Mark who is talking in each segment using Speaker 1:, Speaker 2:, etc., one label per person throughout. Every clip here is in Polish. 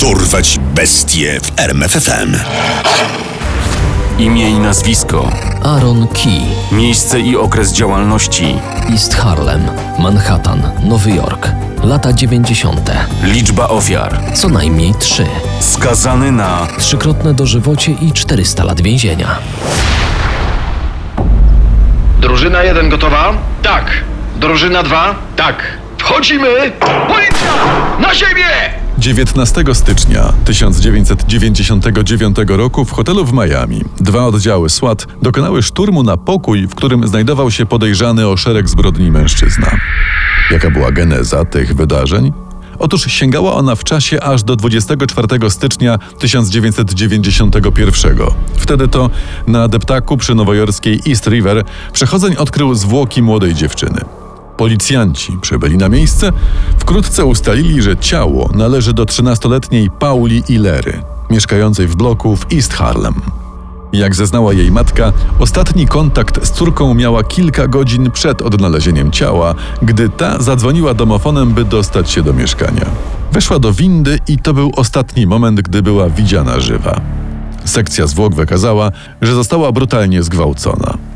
Speaker 1: Dorwać bestie w RMFFM.
Speaker 2: Imię i nazwisko,
Speaker 3: Aaron Key,
Speaker 2: miejsce i okres działalności,
Speaker 3: East Harlem, Manhattan, Nowy Jork. Lata 90.
Speaker 2: liczba ofiar,
Speaker 3: Co najmniej trzy.
Speaker 2: skazany na
Speaker 3: Trzykrotne dożywocie i 400 lat więzienia.
Speaker 4: Drużyna 1 gotowa? Tak. Drużyna 2? Tak. Wchodzimy! Policja! Na ziemię!
Speaker 5: 19 stycznia 1999 roku w hotelu w Miami dwa oddziały SWAT dokonały szturmu na pokój, w którym znajdował się podejrzany o szereg zbrodni mężczyzna. Jaka była geneza tych wydarzeń? Otóż sięgała ona w czasie aż do 24 stycznia 1991. Wtedy to na deptaku przy nowojorskiej East River przechodzeń odkrył zwłoki młodej dziewczyny. Policjanci przybyli na miejsce, wkrótce ustalili, że ciało należy do 13-letniej Pauli Ilery, mieszkającej w bloku w East Harlem. Jak zeznała jej matka, ostatni kontakt z córką miała kilka godzin przed odnalezieniem ciała, gdy ta zadzwoniła domofonem, by dostać się do mieszkania. Weszła do windy i to był ostatni moment, gdy była widziana żywa. Sekcja zwłok wykazała, że została brutalnie zgwałcona.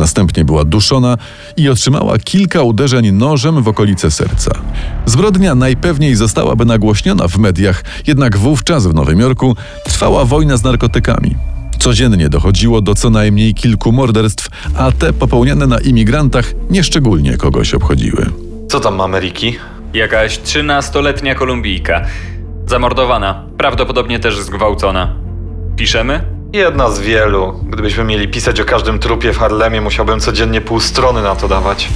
Speaker 5: Następnie była duszona i otrzymała kilka uderzeń nożem w okolice serca. Zbrodnia najpewniej zostałaby nagłośniona w mediach, jednak wówczas w Nowym Jorku trwała wojna z narkotykami. Codziennie dochodziło do co najmniej kilku morderstw, a te popełniane na imigrantach nieszczególnie kogoś obchodziły.
Speaker 6: Co tam mamy, Riki?
Speaker 7: Jakaś 13-letnia Kolumbijka. Zamordowana, prawdopodobnie też zgwałcona. Piszemy?
Speaker 6: Jedna z wielu. Gdybyśmy mieli pisać o każdym trupie w Harlemie, musiałbym codziennie pół strony na to dawać.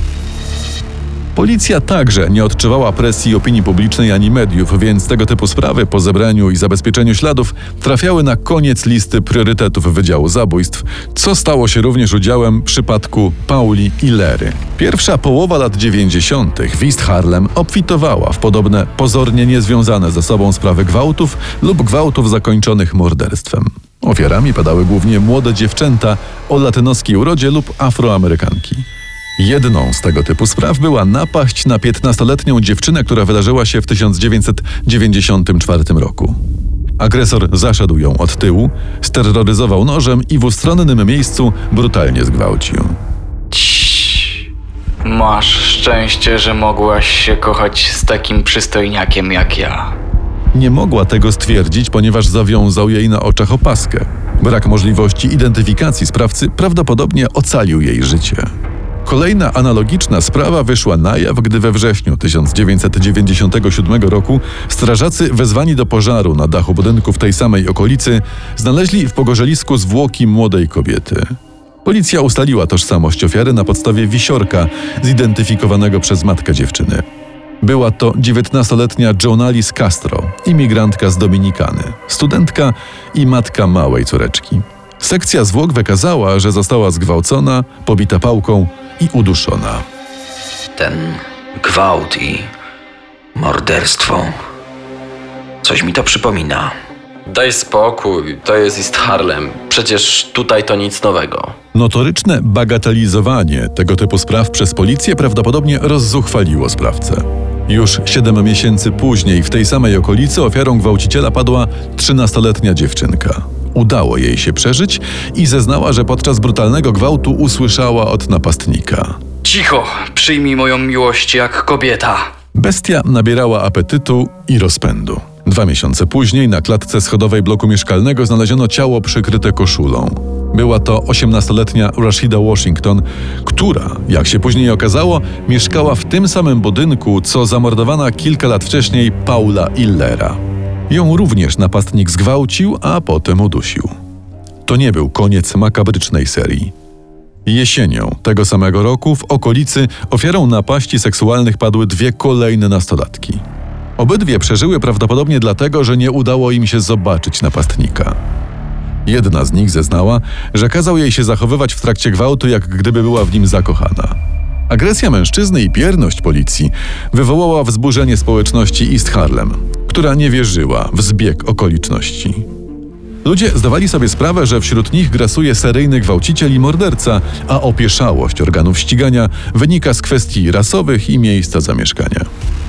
Speaker 5: Policja także nie odczuwała presji opinii publicznej ani mediów, więc tego typu sprawy po zebraniu i zabezpieczeniu śladów trafiały na koniec listy priorytetów Wydziału Zabójstw, co stało się również udziałem przypadku Pauli i Lery. Pierwsza połowa lat 90. w East Harlem obfitowała w podobne pozornie niezwiązane ze sobą sprawy gwałtów lub gwałtów zakończonych morderstwem. Ofiarami padały głównie młode dziewczęta o latynoskiej urodzie lub afroamerykanki. Jedną z tego typu spraw była napaść na 15-letnią dziewczynę, która wydarzyła się w 1994 roku. Agresor zaszedł ją od tyłu, steroryzował nożem i w ustronnym miejscu brutalnie zgwałcił.
Speaker 8: Masz szczęście, że mogłaś się kochać z takim przystojniakiem jak ja.
Speaker 5: Nie mogła tego stwierdzić, ponieważ zawiązał jej na oczach opaskę. Brak możliwości identyfikacji sprawcy prawdopodobnie ocalił jej życie. Kolejna analogiczna sprawa wyszła na jaw, gdy we wrześniu 1997 roku strażacy wezwani do pożaru na dachu budynku w tej samej okolicy znaleźli w pogorzelisku zwłoki młodej kobiety. Policja ustaliła tożsamość ofiary na podstawie wisiorka zidentyfikowanego przez matkę dziewczyny. Była to 19-letnia Jonalis Castro, imigrantka z Dominikany, studentka i matka małej córeczki. Sekcja zwłok wykazała, że została zgwałcona, pobita pałką i uduszona.
Speaker 9: Ten gwałt i morderstwo. Coś mi to przypomina.
Speaker 10: Daj spokój, to jest East Harlem. Przecież tutaj to nic nowego.
Speaker 5: Notoryczne bagatelizowanie tego typu spraw przez policję prawdopodobnie rozzuchwaliło sprawcę. Już siedem miesięcy później w tej samej okolicy ofiarą gwałciciela padła 13-letnia dziewczynka. Udało jej się przeżyć i zeznała, że podczas brutalnego gwałtu usłyszała od napastnika.
Speaker 8: Cicho, przyjmij moją miłość jak kobieta.
Speaker 5: Bestia nabierała apetytu i rozpędu. Dwa miesiące później na klatce schodowej bloku mieszkalnego znaleziono ciało przykryte koszulą. Była to 18-letnia Rashida Washington, która, jak się później okazało, mieszkała w tym samym budynku, co zamordowana kilka lat wcześniej Paula Illera. Ją również napastnik zgwałcił, a potem udusił. To nie był koniec makabrycznej serii. Jesienią tego samego roku w okolicy ofiarą napaści seksualnych padły dwie kolejne nastolatki. Obydwie przeżyły prawdopodobnie dlatego, że nie udało im się zobaczyć napastnika. Jedna z nich zeznała, że kazał jej się zachowywać w trakcie gwałtu, jak gdyby była w nim zakochana. Agresja mężczyzny i bierność policji wywołała wzburzenie społeczności East Harlem, która nie wierzyła w zbieg okoliczności. Ludzie zdawali sobie sprawę, że wśród nich grasuje seryjny gwałciciel i morderca, a opieszałość organów ścigania wynika z kwestii rasowych i miejsca zamieszkania.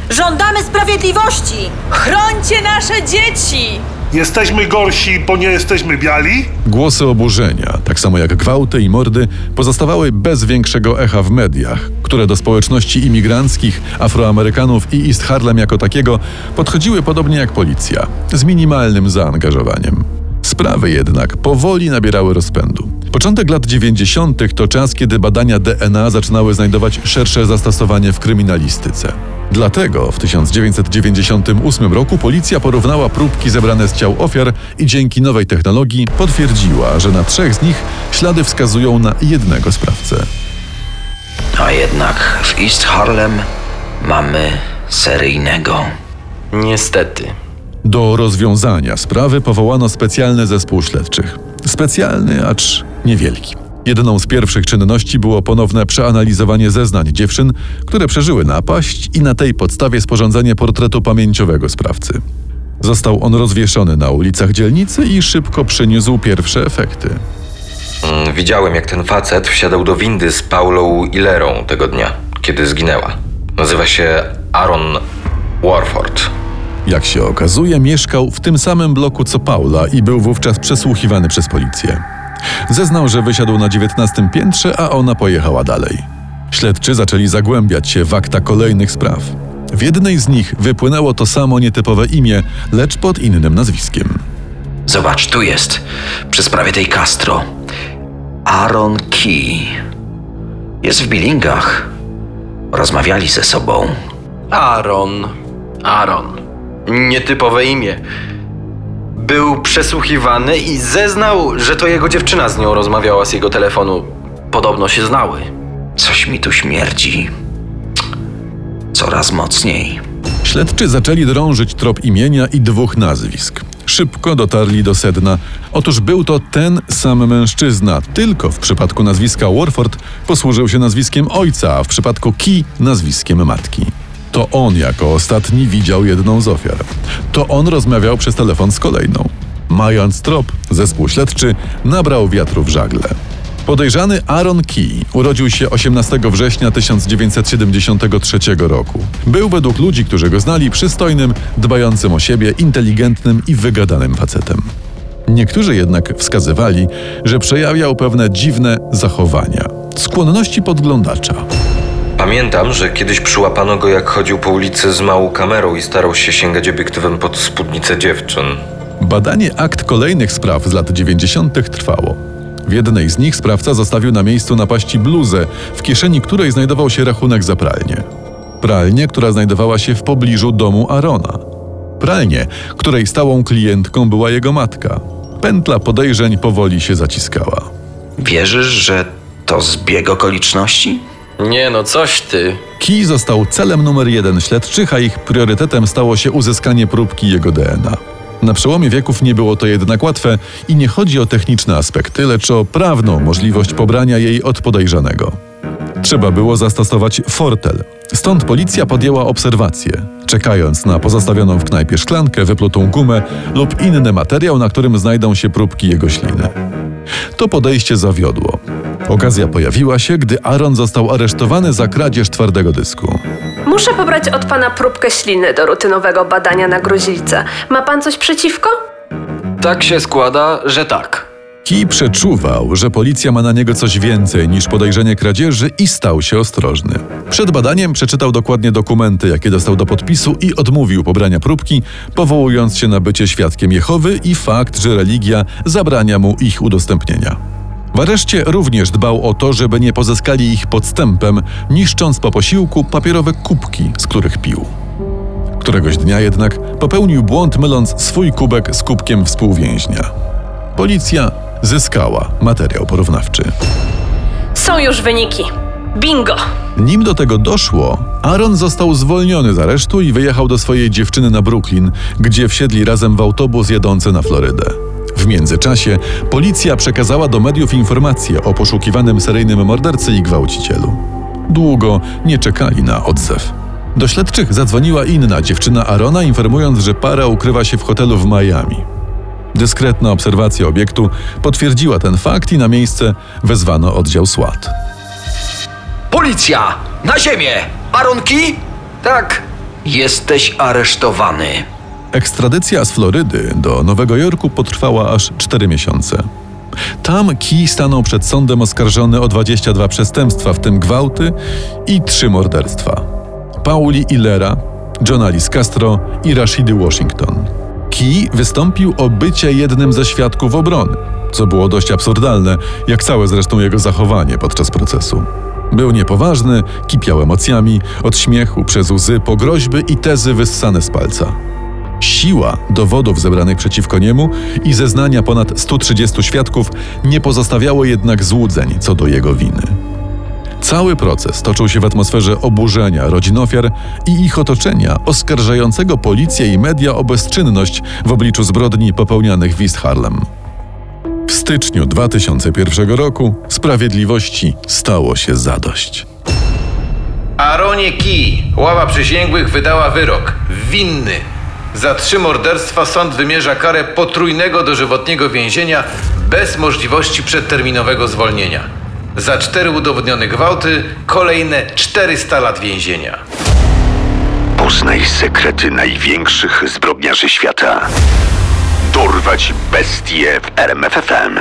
Speaker 11: Żądamy sprawiedliwości! Chrońcie nasze dzieci!
Speaker 12: Jesteśmy gorsi, bo nie jesteśmy biali?
Speaker 5: Głosy oburzenia, tak samo jak gwałty i mordy, pozostawały bez większego echa w mediach, które do społeczności imigranckich, Afroamerykanów i East Harlem jako takiego podchodziły podobnie jak policja, z minimalnym zaangażowaniem. Sprawy jednak powoli nabierały rozpędu. Początek lat 90. to czas, kiedy badania DNA zaczynały znajdować szersze zastosowanie w kryminalistyce. Dlatego w 1998 roku policja porównała próbki zebrane z ciał ofiar i dzięki nowej technologii potwierdziła, że na trzech z nich ślady wskazują na jednego sprawcę.
Speaker 9: A jednak w East Harlem mamy seryjnego.
Speaker 10: Niestety.
Speaker 5: Do rozwiązania sprawy powołano specjalny zespół śledczych. Specjalny, acz niewielki. Jedną z pierwszych czynności było ponowne przeanalizowanie zeznań dziewczyn, które przeżyły napaść i na tej podstawie sporządzenie portretu pamięciowego sprawcy. Został on rozwieszony na ulicach dzielnicy i szybko przyniósł pierwsze efekty.
Speaker 10: Mm, Widziałem, jak ten facet wsiadał do windy z Paulą Ilerą tego dnia, kiedy zginęła. Nazywa się Aaron Warford.
Speaker 5: Jak się okazuje, mieszkał w tym samym bloku co Paula i był wówczas przesłuchiwany przez policję. Zeznał, że wysiadł na 19 piętrze, a ona pojechała dalej. Śledczy zaczęli zagłębiać się w akta kolejnych spraw. W jednej z nich wypłynęło to samo nietypowe imię, lecz pod innym nazwiskiem.
Speaker 9: Zobacz, tu jest. Przy sprawie tej Castro. Aaron Key. Jest w Billingach. Rozmawiali ze sobą.
Speaker 10: Aaron. Aaron. Nietypowe imię. Był przesłuchiwany i zeznał, że to jego dziewczyna z nią rozmawiała z jego telefonu. Podobno się znały.
Speaker 9: Coś mi tu śmierdzi. Coraz mocniej.
Speaker 5: Śledczy zaczęli drążyć trop imienia i dwóch nazwisk. Szybko dotarli do sedna. Otóż był to ten sam mężczyzna, tylko w przypadku nazwiska Warford posłużył się nazwiskiem ojca, a w przypadku Key nazwiskiem matki. To on jako ostatni widział jedną z ofiar. To on rozmawiał przez telefon z kolejną. Mając trop, zespół śledczy nabrał wiatru w żagle. Podejrzany Aaron Key urodził się 18 września 1973 roku. Był według ludzi, którzy go znali, przystojnym, dbającym o siebie, inteligentnym i wygadanym facetem. Niektórzy jednak wskazywali, że przejawiał pewne dziwne zachowania, skłonności podglądacza.
Speaker 10: Pamiętam, że kiedyś przyłapano go, jak chodził po ulicy z małą kamerą i starał się sięgać obiektywem pod spódnicę dziewczyn.
Speaker 5: Badanie akt kolejnych spraw z lat 90. trwało. W jednej z nich sprawca zostawił na miejscu napaści bluzę, w kieszeni której znajdował się rachunek za pralnię. Pralnię, która znajdowała się w pobliżu domu Arona. Pralnię, której stałą klientką była jego matka. Pętla podejrzeń powoli się zaciskała.
Speaker 9: Wierzysz, że to zbieg okoliczności?
Speaker 10: Nie no, coś ty.
Speaker 5: Key został celem numer jeden śledczych, a ich priorytetem stało się uzyskanie próbki jego DNA. Na przełomie wieków nie było to jednak łatwe i nie chodzi o techniczne aspekty, lecz o prawną możliwość pobrania jej od podejrzanego. Trzeba było zastosować fortel. Stąd policja podjęła obserwację, czekając na pozostawioną w knajpie szklankę, wyplutą gumę lub inny materiał, na którym znajdą się próbki jego śliny. To podejście zawiodło. Okazja pojawiła się, gdy Aaron został aresztowany za kradzież twardego dysku.
Speaker 13: Muszę pobrać od pana próbkę śliny do rutynowego badania na gruźlicę. Ma pan coś przeciwko?
Speaker 10: Tak się składa, że tak.
Speaker 5: Key przeczuwał, że policja ma na niego coś więcej niż podejrzenie kradzieży i stał się ostrożny. Przed badaniem przeczytał dokładnie dokumenty, jakie dostał do podpisu i odmówił pobrania próbki, powołując się na bycie świadkiem Jehowy i fakt, że religia zabrania mu ich udostępnienia. W areszcie również dbał o to, żeby nie pozyskali ich podstępem, niszcząc po posiłku papierowe kubki, z których pił. Któregoś dnia jednak popełnił błąd, myląc swój kubek z kubkiem współwięźnia. Policja zyskała materiał porównawczy.
Speaker 13: Są już wyniki. Bingo!
Speaker 5: Nim do tego doszło, Aaron został zwolniony z aresztu i wyjechał do swojej dziewczyny na Brooklyn, gdzie wsiedli razem w autobus jadący na Florydę. W międzyczasie policja przekazała do mediów informacje o poszukiwanym seryjnym mordercy i gwałcicielu. Długo nie czekali na odzew. Do śledczych zadzwoniła inna dziewczyna Arona, informując, że para ukrywa się w hotelu w Miami. Dyskretna obserwacja obiektu potwierdziła ten fakt i na miejsce wezwano oddział SWAT.
Speaker 9: Policja! Na ziemię! Aaron Key?
Speaker 10: Tak,
Speaker 9: Jesteś aresztowany.
Speaker 5: Ekstradycja z Florydy do Nowego Jorku potrwała aż 4 miesiące. Tam Key stanął przed sądem oskarżony o 22 przestępstwa, w tym gwałty i trzy morderstwa. Pauli Illera, Johna Castro i Rashidy Washington. Key wystąpił o bycie jednym ze świadków obrony, co było dość absurdalne, jak całe zresztą jego zachowanie podczas procesu. Był niepoważny, kipiał emocjami, od śmiechu przez łzy po groźby i tezy wyssane z palca. Siła dowodów zebranych przeciwko niemu i zeznania ponad 130 świadków nie pozostawiało jednak złudzeń co do jego winy. Cały proces toczył się w atmosferze oburzenia rodzin ofiar i ich otoczenia, oskarżającego policję i media o bezczynność w obliczu zbrodni popełnianych w East Harlem. W styczniu 2001 roku sprawiedliwości stało się zadość.
Speaker 14: Aaronie Key, ława przysięgłych wydała wyrok. Winny. Za trzy morderstwa sąd wymierza karę potrójnego dożywotniego więzienia bez możliwości przedterminowego zwolnienia. Za cztery udowodnione gwałty kolejne 400 lat więzienia.
Speaker 1: Poznaj sekrety największych zbrodniarzy świata. Dorwać bestie w RMFFM.